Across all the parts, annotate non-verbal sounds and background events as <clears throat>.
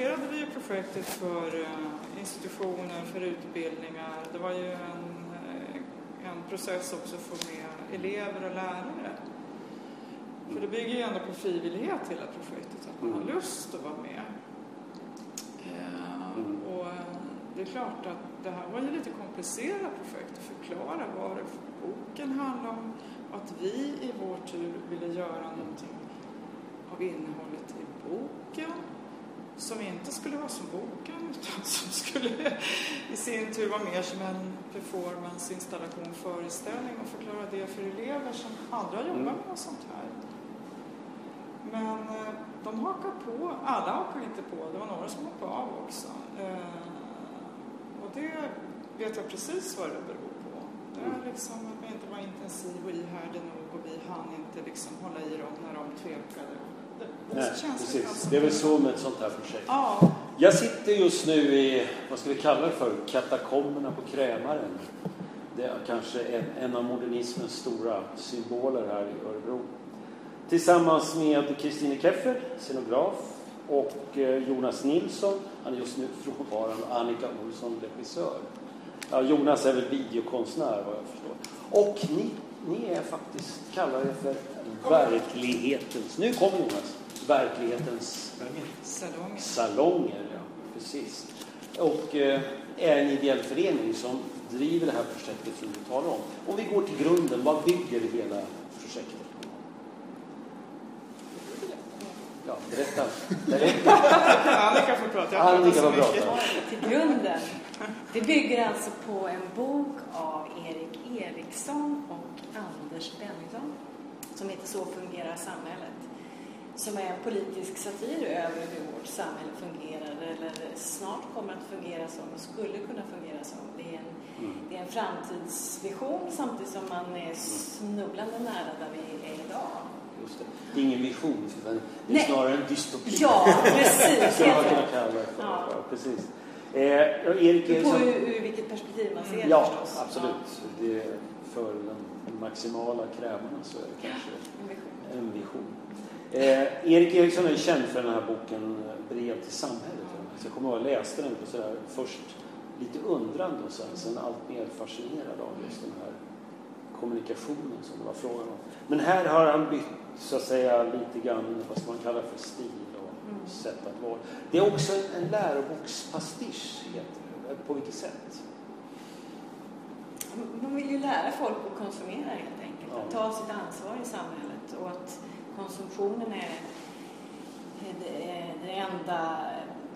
presenterade vi ju projektet för eh, institutioner, för utbildningar. Det var ju en, eh, en process också att få med elever och lärare. För det bygger ju ändå på frivillighet hela projektet, att man har Mm. lust att vara med. Eh, Mm. Och det är klart att det här var ju lite komplicerat projekt att förklara vad det boken handlar om och att vi i vår tur ville göra någonting av innehållet i boken som inte skulle vara som boken <laughs> utan som skulle i sin tur vara mer som en performance, installation, föreställning och förklara det för elever som aldrig har jobbat Mm. med något sånt här. Men eh, de hakar på, alla hakar inte på, det var några som hoppade av också. Eh, och det vet jag precis vad det beror på. Det är liksom att man inte var intensiv och ihärdig nog och vi hann inte liksom hålla i dem när de tvekade. Nej, precis. Det är väl så med ett sånt här projekt. Ja, Jag sitter just nu i, vad ska vi kalla det för, katakomberna på Krämaren. Det är kanske en, en av modernismens stora symboler här i Örebro. Tillsammans med Kristine Keffer, scenograf, och eh, Jonas Nilsson, han är just nu frånvarande, och Annika Olsson, regissör. Ja, Jonas är väl videokonstnär vad jag förstår. Och ni, ni är faktiskt, kallar det för verklighetens, nu kommer Jonas, verklighetens salonger. salonger. Ja, precis. Och eh, är en ideell förening som driver det här projektet som du talar om. Om vi går till grunden, vad bygger hela projektet på? Ja, berätta. berätta. Annika får prata. jag Annika får prata. till grunden. Det bygger alltså på en bok av Erik Eriksson och Anders Bennington som heter Så fungerar samhället. Som är en politisk satir över hur vårt samhälle fungerar eller snart kommer att fungera som och skulle kunna fungera som. Det är en, Mm. det är en framtidsvision samtidigt som man är snubblande nära där vi är idag. Just det. det är ingen vision, utan det är Nej. snarare en dystopi. Ja, precis. Skulle man kunna kalla det för. Ja. Ja, precis. Eh, ja, Erik På Eriksson. ur, vilket perspektiv man ser det Ja, förstås. absolut. Det är för den, maximala krämarna så är det kanske En vision. en vision. Eh, Erik Eriksson är känd för den här boken eh, Brev till samhället. Så jag kommer ihåg att jag läste den och sådär, först lite undrande och sen, sen allt mer fascinerad av just den här kommunikationen som det var frågan om. Men här har han bytt så att säga lite grann vad man kalla för stil och Mm. sätt att vara. Det är också en, en lärobokspastisch, heter det. På vilket sätt? Man vill ju lära folk att konsumera helt enkelt. Att ta sitt ansvar i samhället och att konsumtionen är det, enda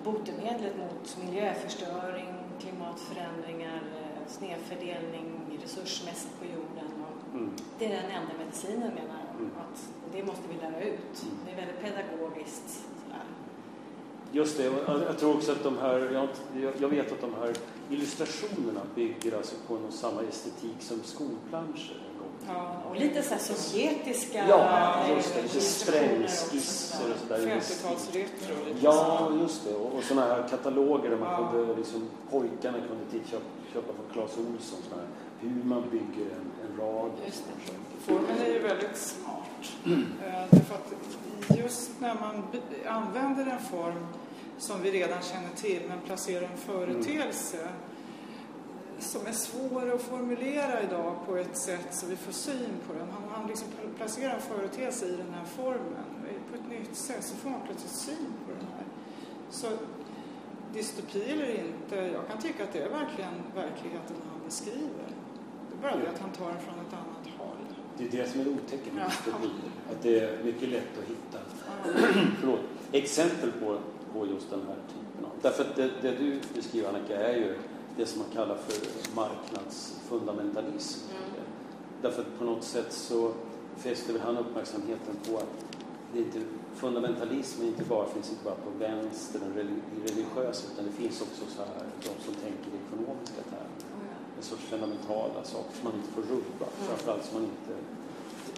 botemedlet mot miljöförstöring, klimatförändringar, snedfördelning resursmässigt på jorden. Mm. det är den enda medicinen menar jag. Mm. Att det måste vi lära ut. Mm. Det är väldigt pedagogiskt. Just det, jag, jag tror också att de här, jag, vet att de här illustrationerna bygger alltså på någon samma estetik som skolplanscher en gång. Ja, Och lite så här sovjetiska Ja, eh, just det. Lite sprängskisser och sådär. 50-talsretro. lite Ja, just det. Och, och sådana här kataloger där man Ja. kunde, liksom, pojkarna kunde till, köpa, från Clas Ohlson, här, hur man bygger en, en rad Just saker. Formen är ju väldigt smart. Mm. Därför att just när man använder en form som vi redan känner till men placerar en företeelse som är svår att formulera idag på ett sätt så vi får syn på den. Han, han liksom pl- placerar en företeelse i den här formen på ett nytt sätt så får man plötsligt syn på den här. Så dystopi eller inte, jag kan tycka att det är verkligen verkligheten han beskriver. Det är bara det att han tar den från ett annat håll. Det är det som är det otäcka med Ja. dystopi. Att det är mycket lätt att hitta <clears throat> förlåt, exempel på, på just den här typen av... Därför att det, det du beskriver Annika är ju det som man kallar för marknadsfundamentalism. Mm. Därför att på något sätt så fäster väl han uppmärksamheten på att det inte, fundamentalismen inte bara, finns inte bara på vänster, den reli- religiösa, utan det finns också så här, de som tänker i ekonomiska termer. En sorts fundamentala saker som man inte får rubba, Mm. framförallt som man inte...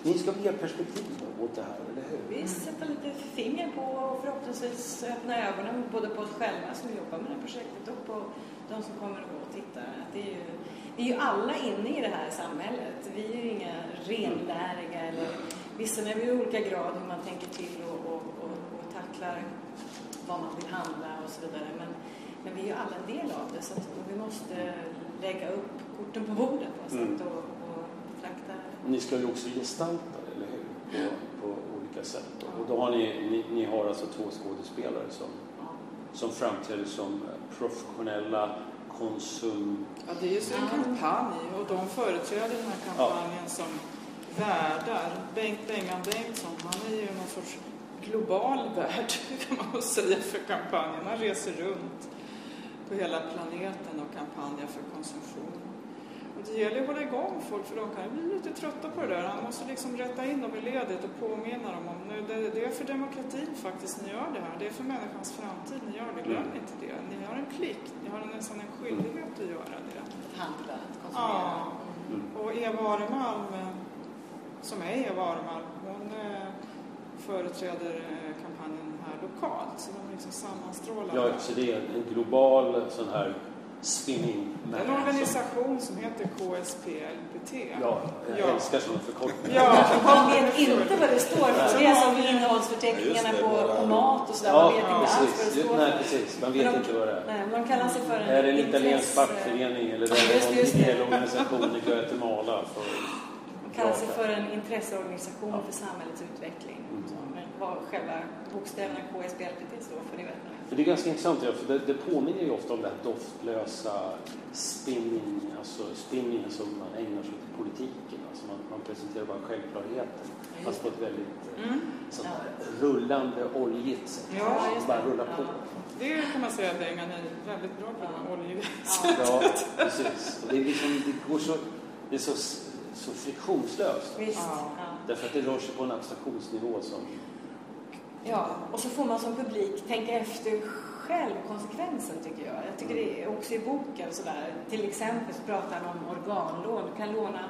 Ni ska ge perspektiv åt det här, eller hur? Vi sätter lite finger på och förhoppningsvis öppna ögonen både på oss själva som jobbar med det här projektet och på de som kommer att gå och titta. Att det är ju, vi är ju alla inne i det här samhället. Vi är ju inga renläriga eller vissa är vi i olika grad hur man tänker till och, och, och, och tacklar vad man vill handla och så vidare. Men, men vi är ju alla en del av det så att, vi måste lägga upp korten på bordet på sätt mm. och. Ni ska ju också gestalta eller hur? På, på olika sätt. Och då har ni, ni, ni, har alltså två skådespelare som, som framträder som professionella konsum... Ja, det är ju en kampanj och de företräder den här kampanjen ja. som värdar. Bengt Bengan Bengtsson, han är ju någon sorts global värd <laughs> kan man säga för kampanjen. Han reser runt på hela planeten och kampanjar för konsumtion. Och det gäller att hålla igång folk för de kan bli lite trötta på det där. Han måste liksom rätta in dem i ledet och påminna dem om nu, det, det är för demokratin faktiskt ni gör det här. Det är för människans framtid ni gör det. Glöm mm. inte det. Ni har en plikt, ni har nästan en skyldighet att göra det. Handla, konsumera. Ja. Mm. Och Eva Aremalm, som är Eva Aremalm, hon eh, företräder eh, kampanjen här lokalt. Så de liksom sammanstrålar. Ja, så det är en global sån här spinning Det är en organisation som heter KSPLPT. Ja, jag ja. älskar sådana förkortningar. Ja, <laughs> man vet inte vad det står för. Det är som innehållsförteckningarna på, på, mat och sådär. Ja, man vet inte alls vad det står Nej, precis. Man vet de, inte vad det är. Nej, de kallar sig för en Är det en italiensk fackförening eller är det någon hel organisation i Guatemala? För de kallar sig för en intresseorganisation ja. för samhällets utveckling. Mm. Vad själva bokstäverna KSBLPT står för, det vet man för det är ganska intressant, för det, det påminner ju ofta om det här doftlösa spinning, alltså spinningen som man ägnar sig åt i politiken. Alltså man, man presenterar bara självklarheter, fast på ett väldigt eh, mm. sånt ja. rullande, oljigt sätt. Ja, bara rulla på. Det kan man säga att Bengan är väldigt bra på, ja. oljigt. Ja, precis. Och det, är liksom, det går så, det är så, så friktionslöst. Visst. Ja. Därför att det rör sig på en abstraktionsnivå som Ja, och så får man som publik tänka efter själv konsekvensen tycker jag. Jag tycker det är också i boken sådär. Till exempel så pratar han om organlån. Du kan låna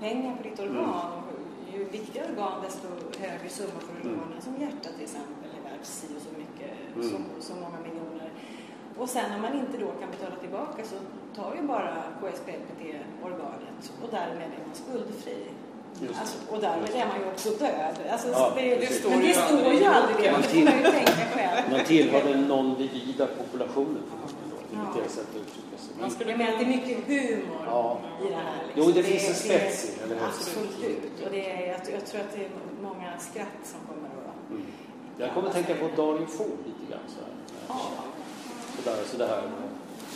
pengar på ditt mm. organ. Och ju viktigare organ desto högre summa får du mm. låna. Som hjärtat till exempel är värt si och så mycket, mm. så, så många miljoner. Och sen om man inte då kan betala tillbaka så tar ju bara KSPLPT organet och därmed är man skuldfri. Alltså, och därmed är man ju också död. Alltså, ja, det, det, står men det står ju aldrig det. Man, till, man ju tänka själv. Man tillhör den non-vivida populationen. Ja. sätt att uttrycka sig. Man skulle mena att det är mycket humor ja. i det här. Liksom. Jo, det, finns en spets i det. Absolut. Och det är, jag, jag, tror att det är många skratt som kommer att... Mm. Jag kommer att tänka på Daniel Ford lite grann. Så här. Ja. Sådär, sådär.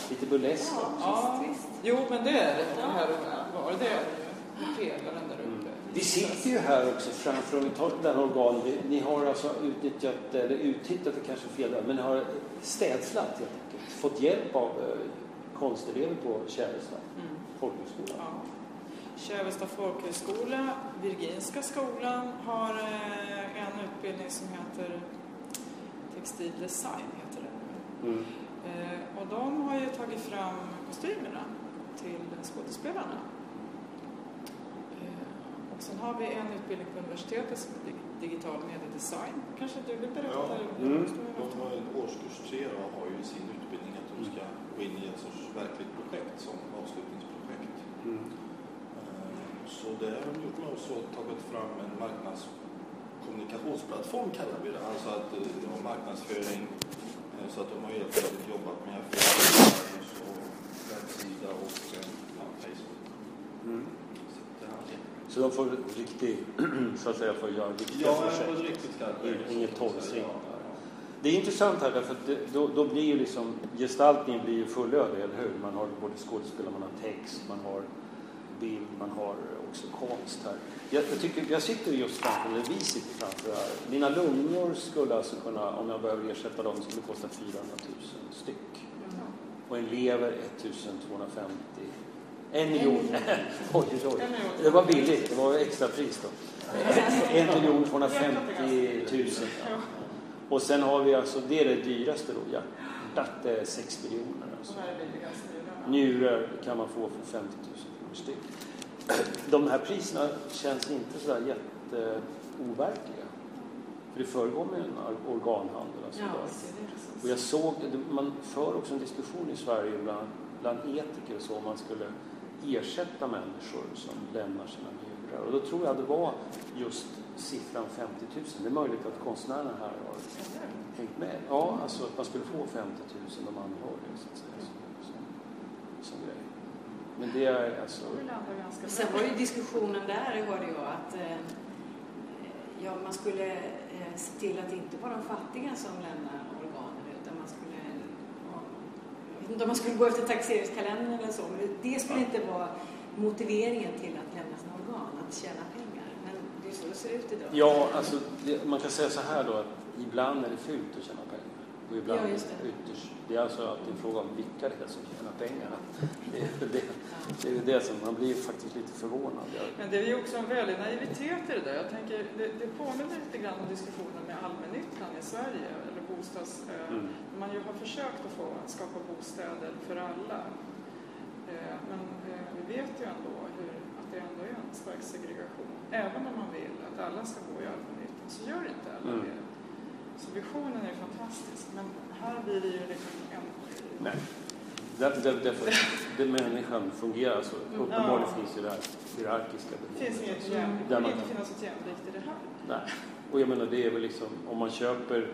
Lite burlesk ja, ja. Jo, men det är det. Det här var det. Där uppe. Vi sitter ju här också framför, om vi tar den organ, ni har alltså utnyttjat, eller uttittat det kanske fel där, men ni har städslat helt enkelt. Fått hjälp av eh, konstelever på Kävesta mm. folkhögskola. Ja. Kävesta folkhögskola, Virginska skolan har eh, en utbildning som heter textil design, heter det mm. eh, och de har ju tagit fram kostymerna till skådespelarna. Och sen har vi en utbildning på universitetet som är digital mediedesign. Kanske du vill berätta? Ja, mm. de har en årskurs 3 och har ju sin utbildning att de ska gå in i ett sorts verkligt projekt som avslutningsprojekt. Mm. Eh, så det har de gjort med oss och tagit fram en marknadskommunikationsplattform kallar vi det. Alltså att de eh, har marknadsföring eh, så att de har helt enkelt jobbat med Facebook och webbsida och ja, Facebook. Mm. Så de får riktigt, <clears throat> så att säga, får göra riktiga ja, projekt. Inget torrsing. Det är intressant här därför att det, då, då, blir ju liksom gestaltningen blir ju fullödig, eller hur? Man har både skådespelare, man har text, man har bild, man har också konst här. Jag, jag, tycker, jag sitter just framför, eller vi sitter framför här. Mina lungor skulle alltså kunna, om jag behöver ersätta dem, skulle kosta 400 000 styck. Och en lever 1250 en miljon. <laughs> oj, oj. Det var billigt. Det var extra pris då. <laughs> En miljon 250 000. Och sen har vi alltså, det är det dyraste då, hjärtat är 6 miljoner. Alltså. Njurar kan man få för 50 000 kronor styck. <clears throat> De här priserna känns inte sådär jätteoverkliga. För det föregår med en organhandel. Alltså och jag såg, man för också en diskussion i Sverige bland, bland etiker och så, om man skulle ersätta människor som lämnar sina njurar. Och då tror jag det var just siffran 50 000. Det är möjligt att konstnärerna här har hängt med. Ja, alltså att man skulle få 50 000 de anhöriga så att säga. Som, som, som grej. Men det är alltså... Sen var ju diskussionen där, hörde jag, att eh, ja, man skulle eh, se till att det inte var de fattiga som lämnar organen utan man skulle, ja, jag vet inte om man skulle gå efter taxeringskalendern eller så, men det, skulle inte vara motiveringen till att lämna sina organ, att tjäna pengar. Men det är så det ser ut idag. Ja, alltså det, man kan säga så här då att ibland är det fult att tjäna pengar. Och ibland Ja, är just det ytterst. Det är alltså alltid en fråga om vilka det är som tjänar pengarna. <laughs> Det är det, det, är det som man blir faktiskt lite förvånad. Men det är ju också en väldig naivitet i det där. Jag tänker, det, det påminner lite grann om diskussionen med allmännyttan i Sverige, bostads... Eh, Mm. Man ju har försökt att få skapa bostäder för alla. Eh, men eh, vi vet ju ändå hur, att det ändå är en stark segregation. Även om man vill att alla ska bo i allmännyttan så gör inte alla Mm. det. Så visionen är fantastisk, men här blir det ju liksom en... nej. Därför, därför, därför det människan fungerar så. Uppenbarligen Ja. finns ju det här hierarkiska Det behovet. jämlikt, Där det kan inte finnas ett jämlikt i det här. Nej. Och jag menar, det är väl liksom, om man köper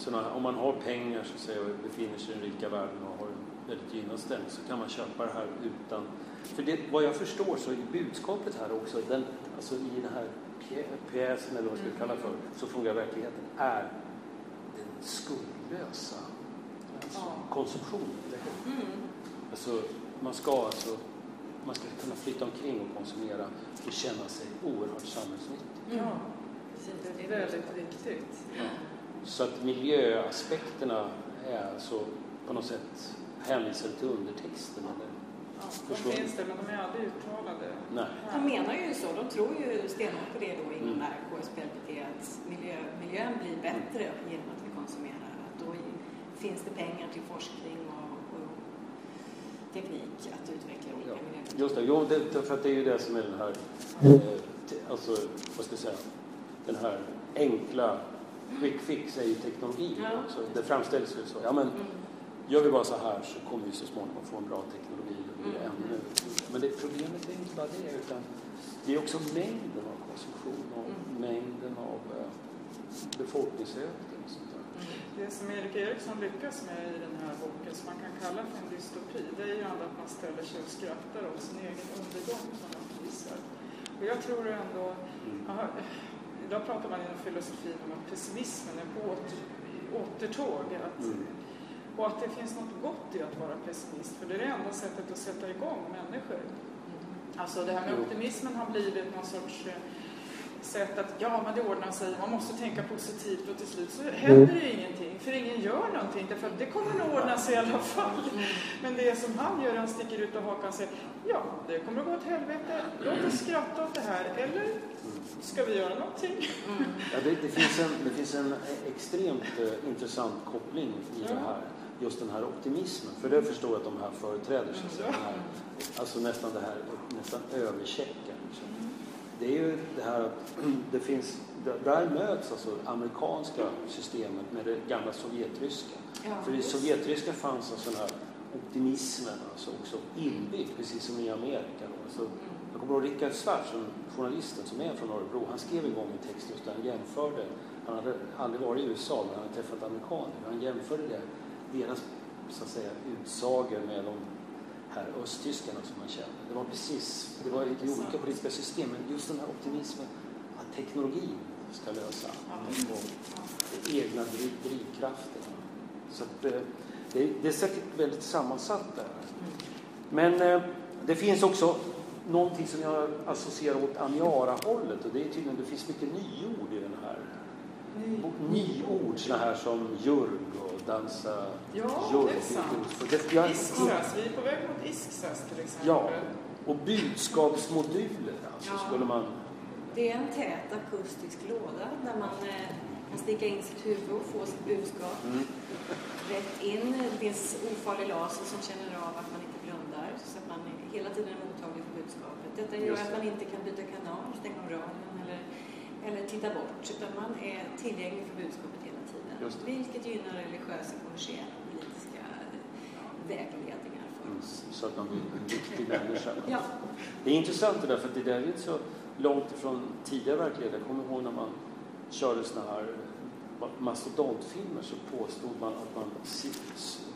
såna, om man har pengar så säga, och befinner sig i den rika världen och har en väldigt gynnad ställning så kan man köpa det här utan... För det, vad jag förstår så är budskapet här också, den, alltså i den här pjä- pjäsen eller vad man ska kalla för, så fungerar verkligheten, är den skuldlösa alltså, Ja. konsumtionen. Mm. Alltså, man ska alltså man ska kunna flytta omkring och konsumera och känna sig oerhört samhällsnyttig. Ja, Precis, det är väldigt viktigt. Så att miljöaspekterna är alltså på något sätt hänvisade till undertexten. Eller? Ja, Förstår. de finns där, men de är aldrig uttalade. Nej. De menar ju så, de tror ju stenhårt på det då inom Mm. mm. KSPLPT att miljö, miljön blir bättre genom att vi konsumerar. Att då finns det pengar till forskning och, och teknik att utveckla olika Ja. miljömetoder. Just det, jo, det, därför att det är ju det som är den här, eh, te- alltså vad ska jag säga, den här enkla quick fix är ju teknologi Ja. också. Det framställs ju så. Ja, men Mm. gör vi bara så här så kommer vi så småningom få en bra teknologi och blir Mm. ännu Men det, problemet är inte bara det utan det är också mängden av konsumtion och Mm. mängden av eh, befolkningsökning och sånt där. Det som Erik Eriksson lyckas med i den här boken, som man kan kalla för en dystopi, det är ju ändå att man ställer sig och skrattar åt sin egen undergång som man visar. Och jag tror ändå, Mm. aha, idag pratar man inom filosofin om att pessimismen är på åter, återtåg. Att, Mm. Och att det finns något gott i att vara pessimist, för det är det enda sättet att sätta igång människor. Alltså det här med optimismen har blivit någon sorts eh, sätt att ja, men det ordnar sig, man måste tänka positivt och till slut så händer det ju ingenting, för ingen gör någonting, därför att det kommer nog ordna sig i alla fall. Men det som han gör, han sticker ut och hakan och säger ja, det kommer att gå åt helvete, låt oss skratta åt det här, eller ska vi göra någonting? Mm. Ja, det, det, finns en, det finns en extremt eh, intressant koppling i Ja. det här. Just den här optimismen. För det förstår jag att de här företräder. Så att säga, här, alltså nästan det här nästan överchecken. Liksom. Det är ju det här att <clears throat> det finns, där- möts alltså amerikanska systemet med det gamla sovjetryska. Ja, För i sovjetryska fanns alltså den här optimismen alltså också inbyggd, precis som i Amerika. då. Alltså, jag kommer ihåg Rickard Svart, som journalisten som är från Örebro, han skrev en gång en text just där han jämförde, han hade aldrig varit i USA men han hade träffat amerikaner, han jämförde det, deras så att säga, utsagor med de här östtyskarna som man känner. Det var precis, det var i olika politiska system, men just den här optimismen att teknologin ska lösa och de egna driv, drivkrafterna. Så att, eh, det, det är säkert väldigt sammansatt där. Men eh, det finns också någonting som jag associerar åt Aniara-hållet och det är tydligen, det finns mycket nyord i den här. Nyord, sådana här som jurg och dansa Ja, jurg. det är sant. Och det, jag, Isksas, vi är på väg mot Isksas till exempel. Ja, och budskapsmoduler alltså, Ja. skulle man... Det är en tät akustisk låda där man eh, kan sticka in sitt huvud och få sitt budskap Mm. rätt in. Dels ofarlig laser som känner av att man inte blundar så att man hela tiden är för budskapet. Detta gör Just att man inte kan byta kanal, stänga av radion eller, eller titta bort utan man är tillgänglig för budskapet hela tiden. Vilket gynnar religiösa, kommersiella och politiska vägledningar för Mm, oss. Så att man blir en riktig människa. Ja. Det är intressant det där, för det där är så långt ifrån tidigare verklighet. Jag kommer ihåg när man körde såna här mastodontfilmer så påstod man att man,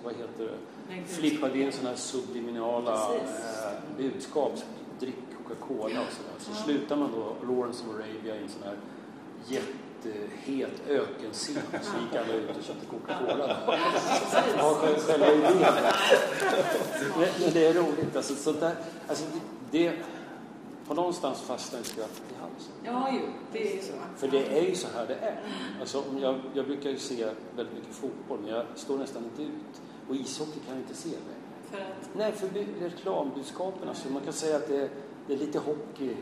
vad heter det, flippade in sådana här subliminala eh, budskap. Drick Coca-Cola och sådär. Så ja. slutar man då Lawrence of Arabia i en sån här jättehet ökenscen. Så gick alla ut och köpte Coca-Cola. Ja, själva idén. Men, det är roligt. Alltså, sånt där, alltså, det, det, på någonstans fastnar skrattet i halsen. Ja, jo, det är ju så. För det är ju så här det är. Alltså, jag, jag brukar ju se väldigt mycket fotboll, men jag står nästan inte ut. Och ishockey kan jag inte se längre. För att? Nej, för reklambudskapen. Alltså, man kan säga att det, det är lite hockey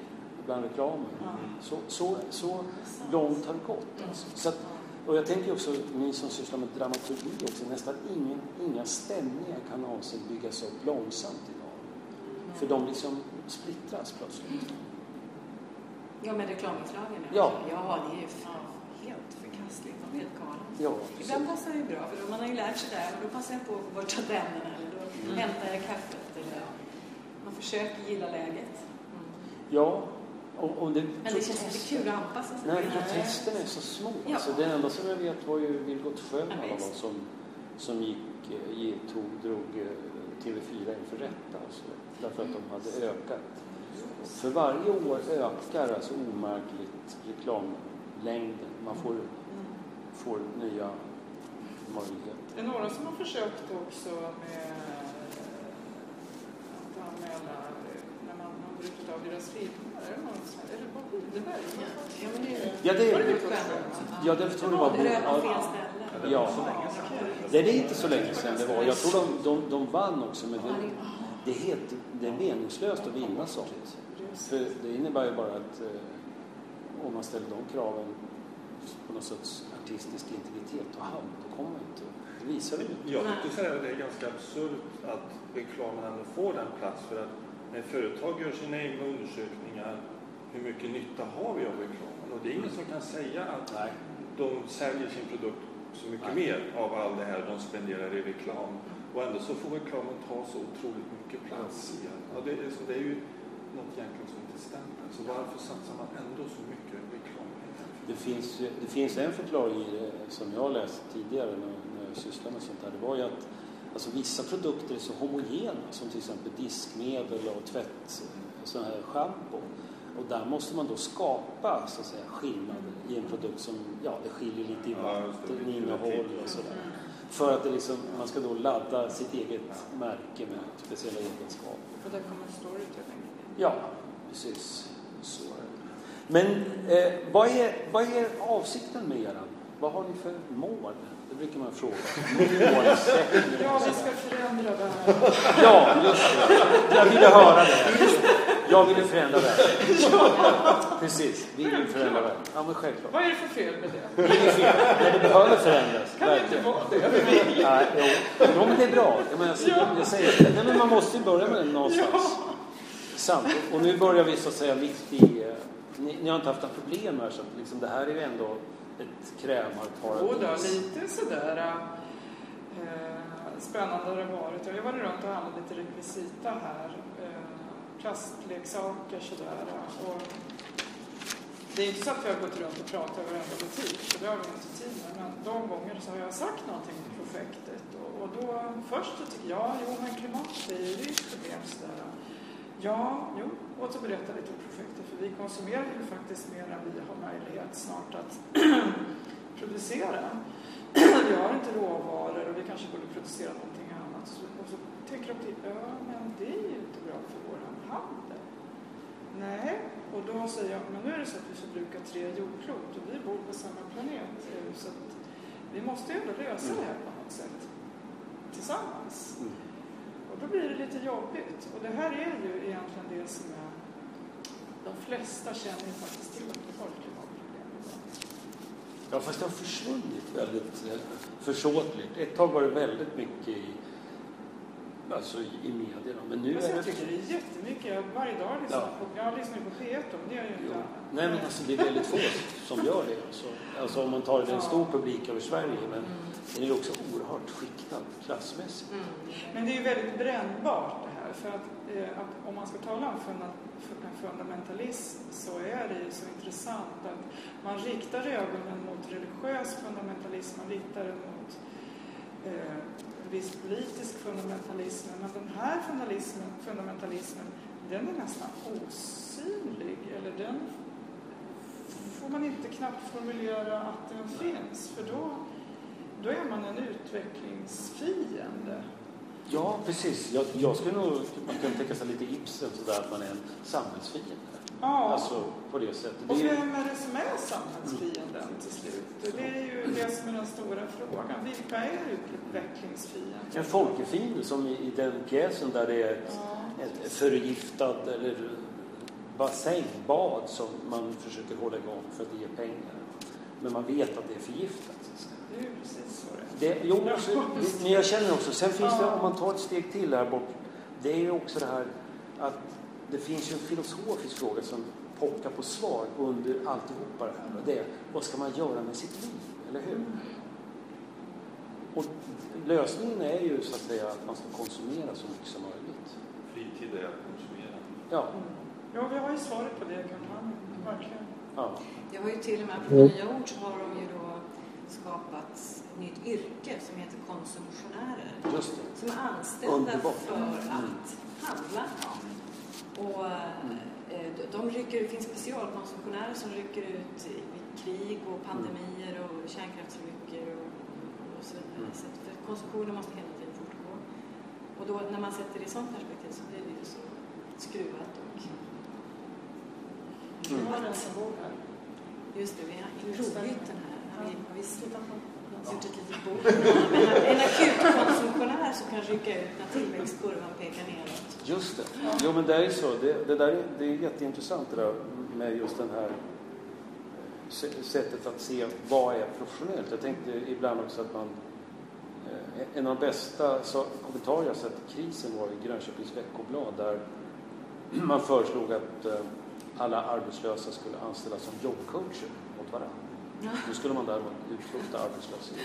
bland reklamen. Mm. Så, så, så långt har det gått. Alltså. Så att, och jag tänker också, ni som sysslar med dramaturgi också, nästan ingen, inga stämningar kan någonsin byggas upp långsamt idag. Mm. För de liksom splittras plötsligt. Ja, med reklaminslagen. Ja. ja, det är ju helt förkastligt. Helt galna. Ja, Ibland passar det bra, för då man har ju lärt sig det här. Då passar jag på att borsta tänderna mm. hämtar jag kaffet. Eller man försöker gilla läget. Mm. Ja, och, och det, Men det känns inte kul att anpassa sig. Nej, protesterna är så små. Ja. Alltså, det enda som jag vet var ju Vilgot Sjöman ja, som, som gick, eh, gick, tog, drog eh, TV4 inför rätta. Alltså, därför att de hade ökat för varje år ökar alltså omärkligt reklamlängden. Man får, får nya möjligheter. Det är några som har försökt också med när man har brutit av deras filmer. Är det någon som, eller Bob Widerberg? Ja, det, är, ja, det tror jag var Bo. Ja, det är inte så länge sedan det var. Jag tror de, de, de vann också, men det, det, är, helt, det är meningslöst att vinna sånt. För det innebär ju bara att eh, om man ställer de kraven på något sorts artistisk integritet och hamn, då kommer man inte det visar det Jag tycker säga att det är ganska absurt att reklamen ändå får den plats för att när företag gör sina egna undersökningar hur mycket nytta har vi av reklamen? Och det är ingen som kan säga att Nej. de säljer sin produkt så mycket Nej. mer av all det här de spenderar i reklam. Och ändå så får reklamen ta så otroligt mycket plats igen. Ja, det, är, det är ju något egentligen som inte stämmer. Så varför satsar man ändå så mycket reklam? Det finns, det finns en förklaring i det som jag har läst tidigare jag sysslar med sånt här. Det var ju att alltså, vissa produkter är så homogena som till exempel diskmedel och tvätt, sån här schampo. Och där måste man då skapa så att säga, skillnader i en produkt som ja, det skiljer lite i vatteninnehåll och sådär. För att det liksom, man ska då ladda sitt eget märke med speciella egenskaper. Och där kommer storytelling Ja, precis. Så Men eh, vad, är, vad är avsikten med er? Vad har ni för mål? Brukar man fråga. ja, vi ska förändra det här. ja, just det. Jag ville höra det. Jag ville förändra det. Precis, vi vill förändra det. Ja, men självklart. Vad är det för fel med det? Det är fel. Men det behöver förändras. Kan det inte vara det? Nej, jo. jo, men det är bra. Jag, menar, jag, jag säger, nej, men man måste ju börja med det någonstans. Ja. Sant. Och nu börjar vi så att säga mitt i... Eh, ni, ni har inte haft några problem här så att liksom, det här är ju ändå ett krämarparadis. Jodå, lite sådär eh, spännande har det varit. Jag har varit runt och handlat lite rekvisita här. Eh, plastleksaker sådär. Och det är inte så att vi har gått runt och pratat i varenda butik, för det har vi inte tid med. Men de gånger så har jag sagt någonting om projektet. Och, och då först så tycker jag, jo men klimat är ju ett problem sådär. Ja, jo, och så berätta lite om projektet för vi konsumerar ju faktiskt mer än vi har möjlighet snart att <clears throat> producera. <clears throat> vi har inte råvaror och vi kanske borde producera någonting annat. Och så tänker de till, ja men det är ju inte bra för vår handel. Nej, och då säger jag, men nu är det så att vi förbrukar tre jordklot och vi bor på samma planet. Eh, så att vi måste ju ändå lösa det här på något sätt. Tillsammans. Mm. Och då blir det lite jobbigt. Och det här är ju egentligen det som är... De flesta känner ju faktiskt till att vi har ett klimatproblem Ja, fast det har försvunnit väldigt eh, försåtligt. Ett tag var det väldigt mycket i, alltså i medierna. Men nu men är jag tycker det är jättemycket. Varje dag lyssnar ja. på, jag lyssnar på P1 det gör ju inte Nej, men alltså det är väldigt få som gör det. Alltså, alltså om man tar en stor publik över Sverige. Men, mm den är också oerhört skiktad klassmässigt. Mm. Men det är ju väldigt brännbart det här. För att, eh, att om man ska tala om funda- fu- fundamentalism så är det ju så intressant att man riktar ögonen mot religiös fundamentalism, man riktar den mot eh, viss politisk fundamentalism. Men den här fundamentalismen, fundamentalismen den är nästan osynlig. Eller den får man inte knappt formulera att den finns. För då, då är man en utvecklingsfiende. Ja, precis. Jag, jag skulle nog man kan tänka sig lite Ibsen sådär att man är en samhällsfiende. Ja. Alltså på det sättet. Och vem är det som är samhällsfienden till slut? Det är ju det som är den stora frågan. Vilka är utvecklingsfiender? en folkefiende som i, den pjäsen där det är Ja. ett förgiftad eller bassäng, bad som man försöker hålla igång för att ger pengar. Men man vet att det är förgiftat. så att säga. Det är ju precis så det jo, men jag känner också, sen finns det, om man tar ett steg till här bort, det är ju också det här att det finns ju en filosofisk fråga som pockar på svar under alltihopa det här. Och det är, vad ska man göra med sitt liv? Eller hur? Och lösningen är ju så att säga att man ska konsumera så mycket som möjligt. Fritid är att konsumera. Ja, Ja, vi har ju svaret på det i kampanjen. Verkligen. ja. Det har ju till och med på Nya Ord så har de ju då skapat ett nytt yrke som heter konsumtionärer. just det. Som är anställda Underbart. för att handla. Och eh, de- rycker, det finns specialkonsumtionärer som rycker ut i vid krig och pandemier och kärnkraftsolyckor och, och så vidare. Mm. Så att för konsumtionen måste hela tiden fortgå. Och då när man sätter det i sånt perspektiv så blir det ju så skruvat och Vi har en som bor här. Just det, vi har provgjort den här. Har vi, har vi gjort ett litet bord? Men en akutkonsumtionär som kan rycka ut när tillväxtkurvan pekar neråt. Just det. Jo, men det är ju så. Det, det, där är, det är jätteintressant det där med just den här eh, sättet att se vad är professionellt. Jag tänkte ibland också att man... Eh, en av de bästa så, kommentarer jag sett i krisen var i Grönköpings Veckoblad där man föreslog att eh, alla arbetslösa skulle anställas som jobbcoacher åt varandra. Nu skulle man däremot utrota arbetslöshet.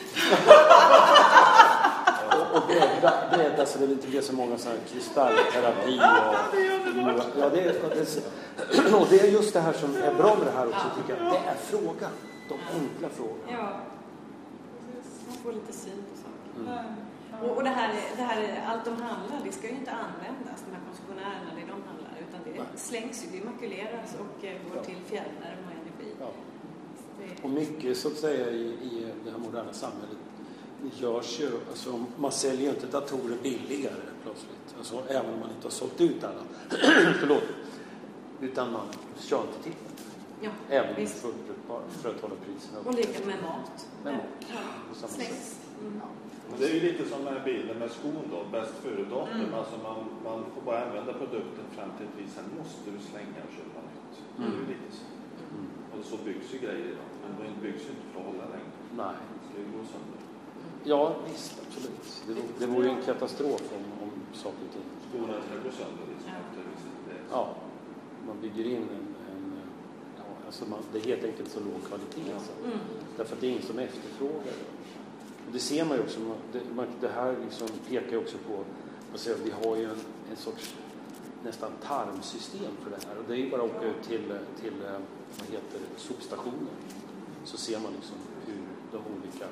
och och bredda, bredda så det inte blir så många sådana här kristallterapi och... Ja, det är, och det, och det är just det här som är bra med det här också tycker jag. Det är frågan. De enkla frågorna. Ja, man får lite syn på saker. Mm. Och, och det här, är- det här, är- allt de handlar, det ska ju inte användas, de här konsumtionärerna, det de handlar, utan det Nej. slängs ju, det makuleras och eh, går Ja. till fjärrvärme och energi. Ja. Och mycket så att säga i, i det här moderna samhället görs ju, alltså man säljer ju inte datorer billigare plötsligt. Alltså även om man inte har sålt ut alla. <clears throat> Förlåt. Utan man kör inte till ja, Även om det är visst. fullt brukbart för att hålla priserna Och lika med mat. Med mat. Ja, på samma sätt. slängs. Mm. Men det är ju lite som den här bilden med skon då, bäst före-datum. Mm. Alltså man, man får bara använda produkten fram till ett visst, sen måste du slänga och köpa nytt. Det är ju Mm. lite så. Och så byggs ju grejer idag. Men de byggs ju inte för att hålla längre. Nej. Det ska ju gå sönder. Ja, visst, absolut. Det, vore- det vore ju en katastrof om, om saker och ting Skorna ska gå sönder liksom Ja. efter Ja, man bygger in en, en ja, alltså man, det är helt enkelt så låg kvalitet. Alltså. Mm. Därför att det är ingen som efterfrågar det. Och det ser man ju också. Man, det, man, det här liksom pekar ju också på, jag, vi har ju en, en sorts nästan tarmsystem för det här. Och det är ju bara att åka ut till, till eh, vad heter det, sopstationer. Så ser man liksom hur de olika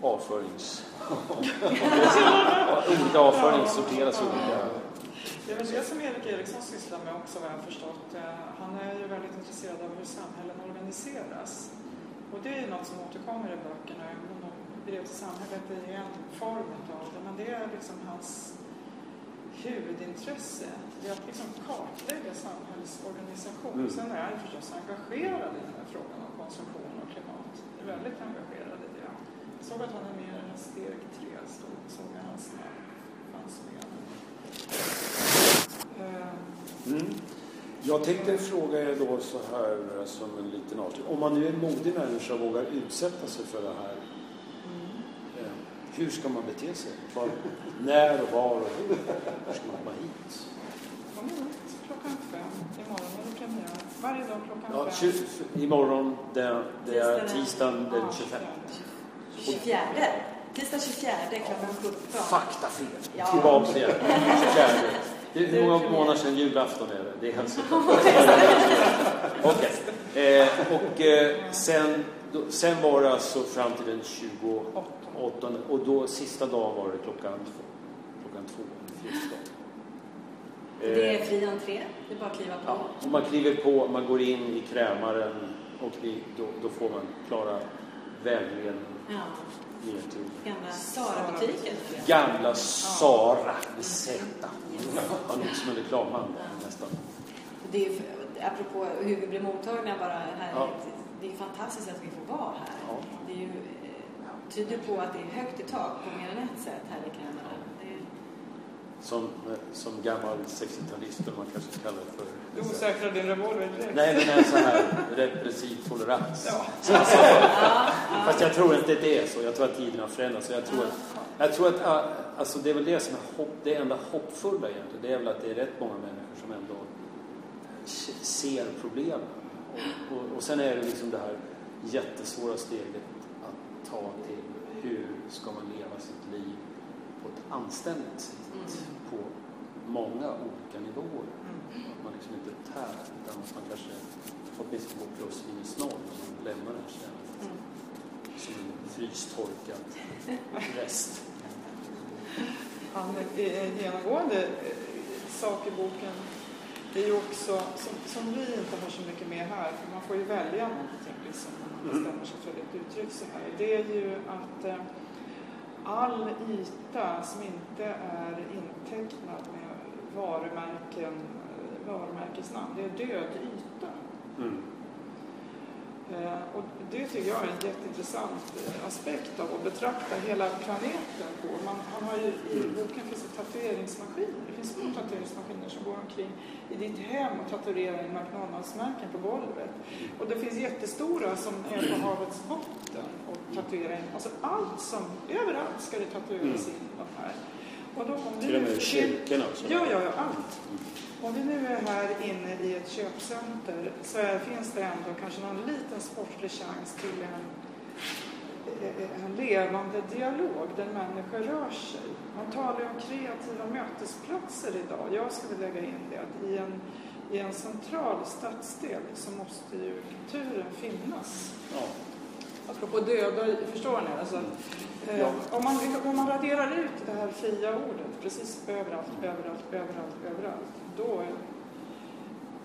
avförings... <laughs> olika avföring sorteras i olika... Det är väl det som Erik Eriksson sysslar med också vad jag har förstått. Eh, han är ju väldigt intresserad av hur samhällen organiseras. Och det är ju något som återkommer i böckerna. Även om brev till samhället är en form av det. Men det är liksom hans huvudintresse. Det är att liksom kartlägga samhällsorganisation. Mm. Sen är han förstås engagerad i den här frågan om konsumtion och klimat. Är väldigt engagerad i det. Jag såg att han är med i den här steg tre, såg jag hans namn fanns med. Eh, Mm. Jag tänkte fråga er då så här eh, som en liten art. Om man nu är en modig människa och vågar utsätta sig för det här. Hur ska man bete sig? Var, när och var och hur? Hur ska man komma hit? Kom hit klockan fem. Imorgon är det premiär. Varje dag klockan Ja, fem. 20, imorgon, det, det är Tisdagen. den Ja, 25. 24. Tisdag 24 klockan 17. Faktafel. Ja. Tillbaka igen. 24. Det är hur många månader sedan julafton är det? Det är hälsoklart. <laughs> Okej. Eh, och eh, sen, då, sen var det alltså fram till den 28 och då sista dagen var det klockan två. Klockan två. Det är fri entré. Det är bara att kliva på. Ja, man kliver på, man går in i krämaren och det, då, då får man klara vägledning Ja. ner till Gamla Sara-butiken. gamla Sara med Z. Han låter som en reklamman nästan. Det är för- apropå hur vi blir mottagna bara här. Ja. Det är fantastiskt att vi får vara här. Ja. Det är ju, eh, tyder på att det är högt i tak på mer än ett sätt här i Kanada. Är, Som, eh, som gammal 60-talist, eller man kanske kallar det för. Du osäkrar din revolver direkt. Nej, men en sån här repressiv tolerans. Ja. Fast jag tror inte det är så. Jag tror att tiden har förändrats. Jag tror att, jag tror att ah, alltså det är väl det som är hopp, det enda hoppfulla egentligen. Det är väl att det är rätt många människor som ändå se- ser problemen. Och, och, och sen är det liksom det här jättesvåra steget att ta till hur ska man leva sitt liv på ett anständigt sätt på många olika nivåer. Att man liksom inte tär utan att man kanske åtminstone går plus minus noll och man lämnar den stället. Som en frystorkad rest. Han är genomgående eh, sak i boken det är ju också, som, som vi inte har så mycket med här, för man får ju välja någonting liksom, när man bestämmer sig för ett uttryck så här. Det är ju att eh, all yta som inte är intecknad med varumärken, eh, varumärkesnamn, det är död yta. Mm. Eh, Och det tycker jag är en jätteintressant eh, aspekt av att betrakta hela planeten på. Man, man har ju, I boken finns det tatueringsmaskiner. Det finns små tatueringsmaskiner som går omkring i ditt hem och taturerar in McDonalds-märken på golvet. Och det finns jättestora som är på havets botten och tatuerar in. Alltså allt som, överallt ska det tatueras in de här. Och då, om Till och med kyrkorna. Ja, ja, ja, allt. Om vi nu är här inne i ett köpcenter så är, finns det ändå kanske någon liten sportlig chans till en, eh, en levande dialog där människor rör sig. Man talar ju om kreativa mötesplatser idag. Jag skulle lägga in det att i en, i en central stadsdel så måste ju kulturen finnas. Ja. Apropå döda, förstår ni? Alltså, eh, Ja. om, man, om man raderar ut det här fria ordet precis överallt, överallt, överallt, överallt, då,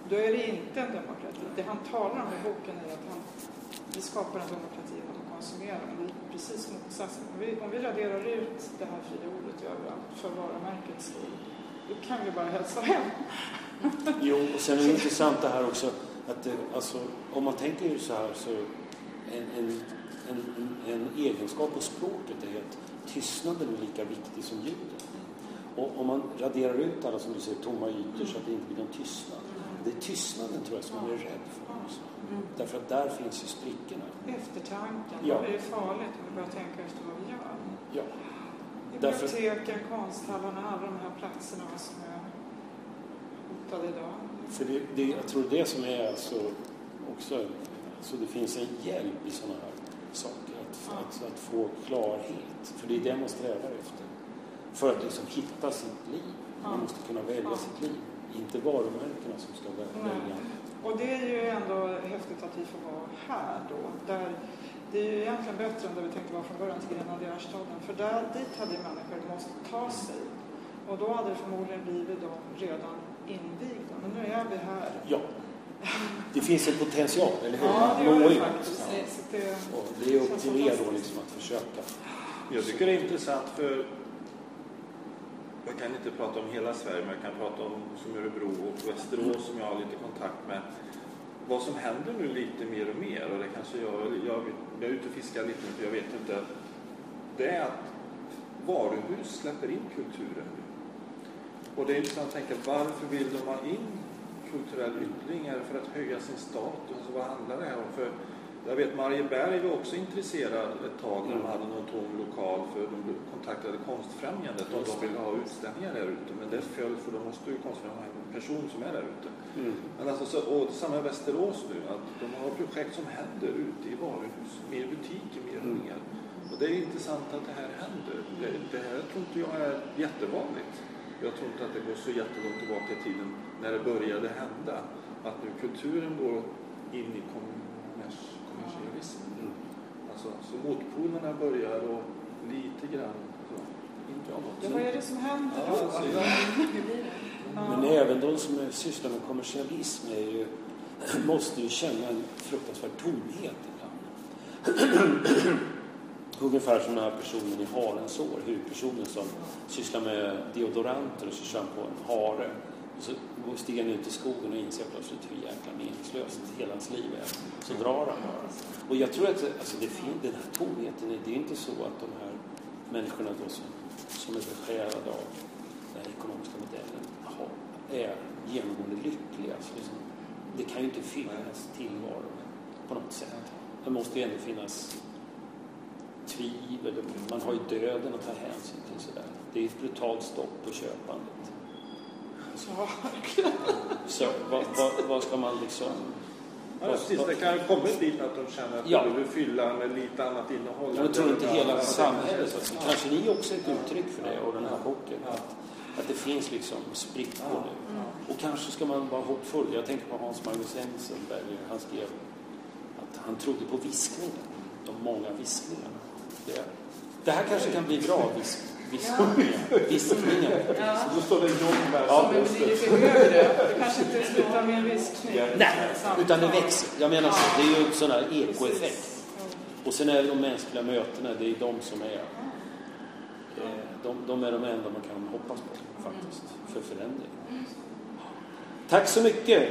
då är det inte en demokrati. Det han talar om i boken är att han, vi skapar en demokrati genom att konsumera, men det är precis motsatsen. Om vi, om vi raderar ut det här fria ordet överallt för varumärkets skull, då kan vi bara hälsa hem. Jo, och sen är det intressant det här också att det, alltså, om man tänker ju så här så en, en, en, en, egenskap hos språket är att tystnaden är lika viktig som ljudet. Och om man raderar ut alla som du säger tomma ytor så att det inte blir någon tystnad. Det är tystnaden tror jag som man är rädd för också. Därför att där finns ju sprickorna. Eftertanken, Ja. då är det farligt om vi börjar tänka efter vad vi gör. Ja. Därför- Biblioteken, konsthallarna, alla de här platserna som är hotade idag. För det, det, jag tror det som är alltså också, alltså det finns en hjälp i sådana här saker. Att, att, att få klarhet. För det är det man strävar efter. För att liksom hitta sitt liv. Man Ja. måste kunna välja Ja. sitt liv. Inte varumärkena som ska välja. Och det är ju ändå häftigt att vi får vara här då. Där, det är ju egentligen bättre än det vi tänkte vara från början till Grenadierstaden. För där, dit hade människor måste ta sig. Och då hade det förmodligen blivit de redan invigda. Men nu är vi här. Ja. Det finns en potential, eller hur? Ja, det gör det faktiskt. Ja. Det, det är upp till er då liksom att försöka. Jag tycker det är intressant för jag kan inte prata om hela Sverige, men jag kan prata om som Örebro och Västerås som jag har lite kontakt med. Vad som händer nu lite mer och mer, och det kanske jag, jag, jag är ute och fiskar lite nu, för jag vet inte. Det är att varuhus släpper in kulturen. Och det är intressant att tänka, varför vill de ha in kulturell yttring? Är det för att höja sin status? Vad handlar det här om? För jag vet Marieberg var också intresserad ett tag när de hade någon tom lokal för de kontaktade Konstfrämjandet om de ville ha utställningar där ute. Men det föll för då måste ju Konstfrämjandet ha en person som är där ute. Mm. Men alltså, så, och samma i Västerås nu, att de har projekt som händer ute i varuhus, mer butiker, mer och Mm. mer. Och det är intressant att det här händer. Det, det här tror inte jag är jättevanligt. Jag tror inte att det går så jättelångt tillbaka i tiden när det började hända. Att nu kulturen går in i. Mm. Alltså, så motpolerna börjar och lite grann så. Ja, vad är det som händer Ja, då? alltså, det? Men även de som är- sysslar med kommersialism är ju, <clears throat> måste ju känna en fruktansvärd tomhet ibland. <clears throat> Ungefär som den här personen i Harens år, huvudpersonen som sysslar med deodoranter och så kör på en hare. Och så stiger han ut i skogen och inser plötsligt hur jäkla meningslöst hela hans liv är. Så drar han bara. Och jag tror att alltså, det fin- den här tomheten, det är inte så att de här människorna då som, som är besjälade av den här ekonomiska modellen har, är genomgående lyckliga. Så liksom, det kan ju inte finnas tillvaro på något sätt. Det måste ju ändå finnas tvivel. Man har ju döden att ta hänsyn till. Sådär. Det är ett brutalt stopp på köpandet. Ja, Så vad, vad, vad ska man liksom... Ja, precis. Det kan ha kommit dit att de känner att Ja. de vill fylla med lite annat innehåll. Jag tror inte hela samhället, ja. kanske ni också är ett uttryck för det och den här boken. Ja. Att, att det finns liksom sprickor Ja. nu. Och kanske ska man vara hoppfull. Jag tänker på Hans Magnus Enzensberger. Han skrev att han trodde på viskningen. De många viskningarna. Det, det här kanske kan bli bra visk, viskningar. viskningar. Ja. Då står det jobb där. Ja, men det blir lite högre. Det kanske inte slutar med en viskning. Nej, utan det växer. Jag menar så. Det är ju en sån här ekoeffekt. Och sen är det de mänskliga mötena, det är de som är eh, de, de är de enda man kan hoppas på faktiskt, för förändring. Tack så mycket!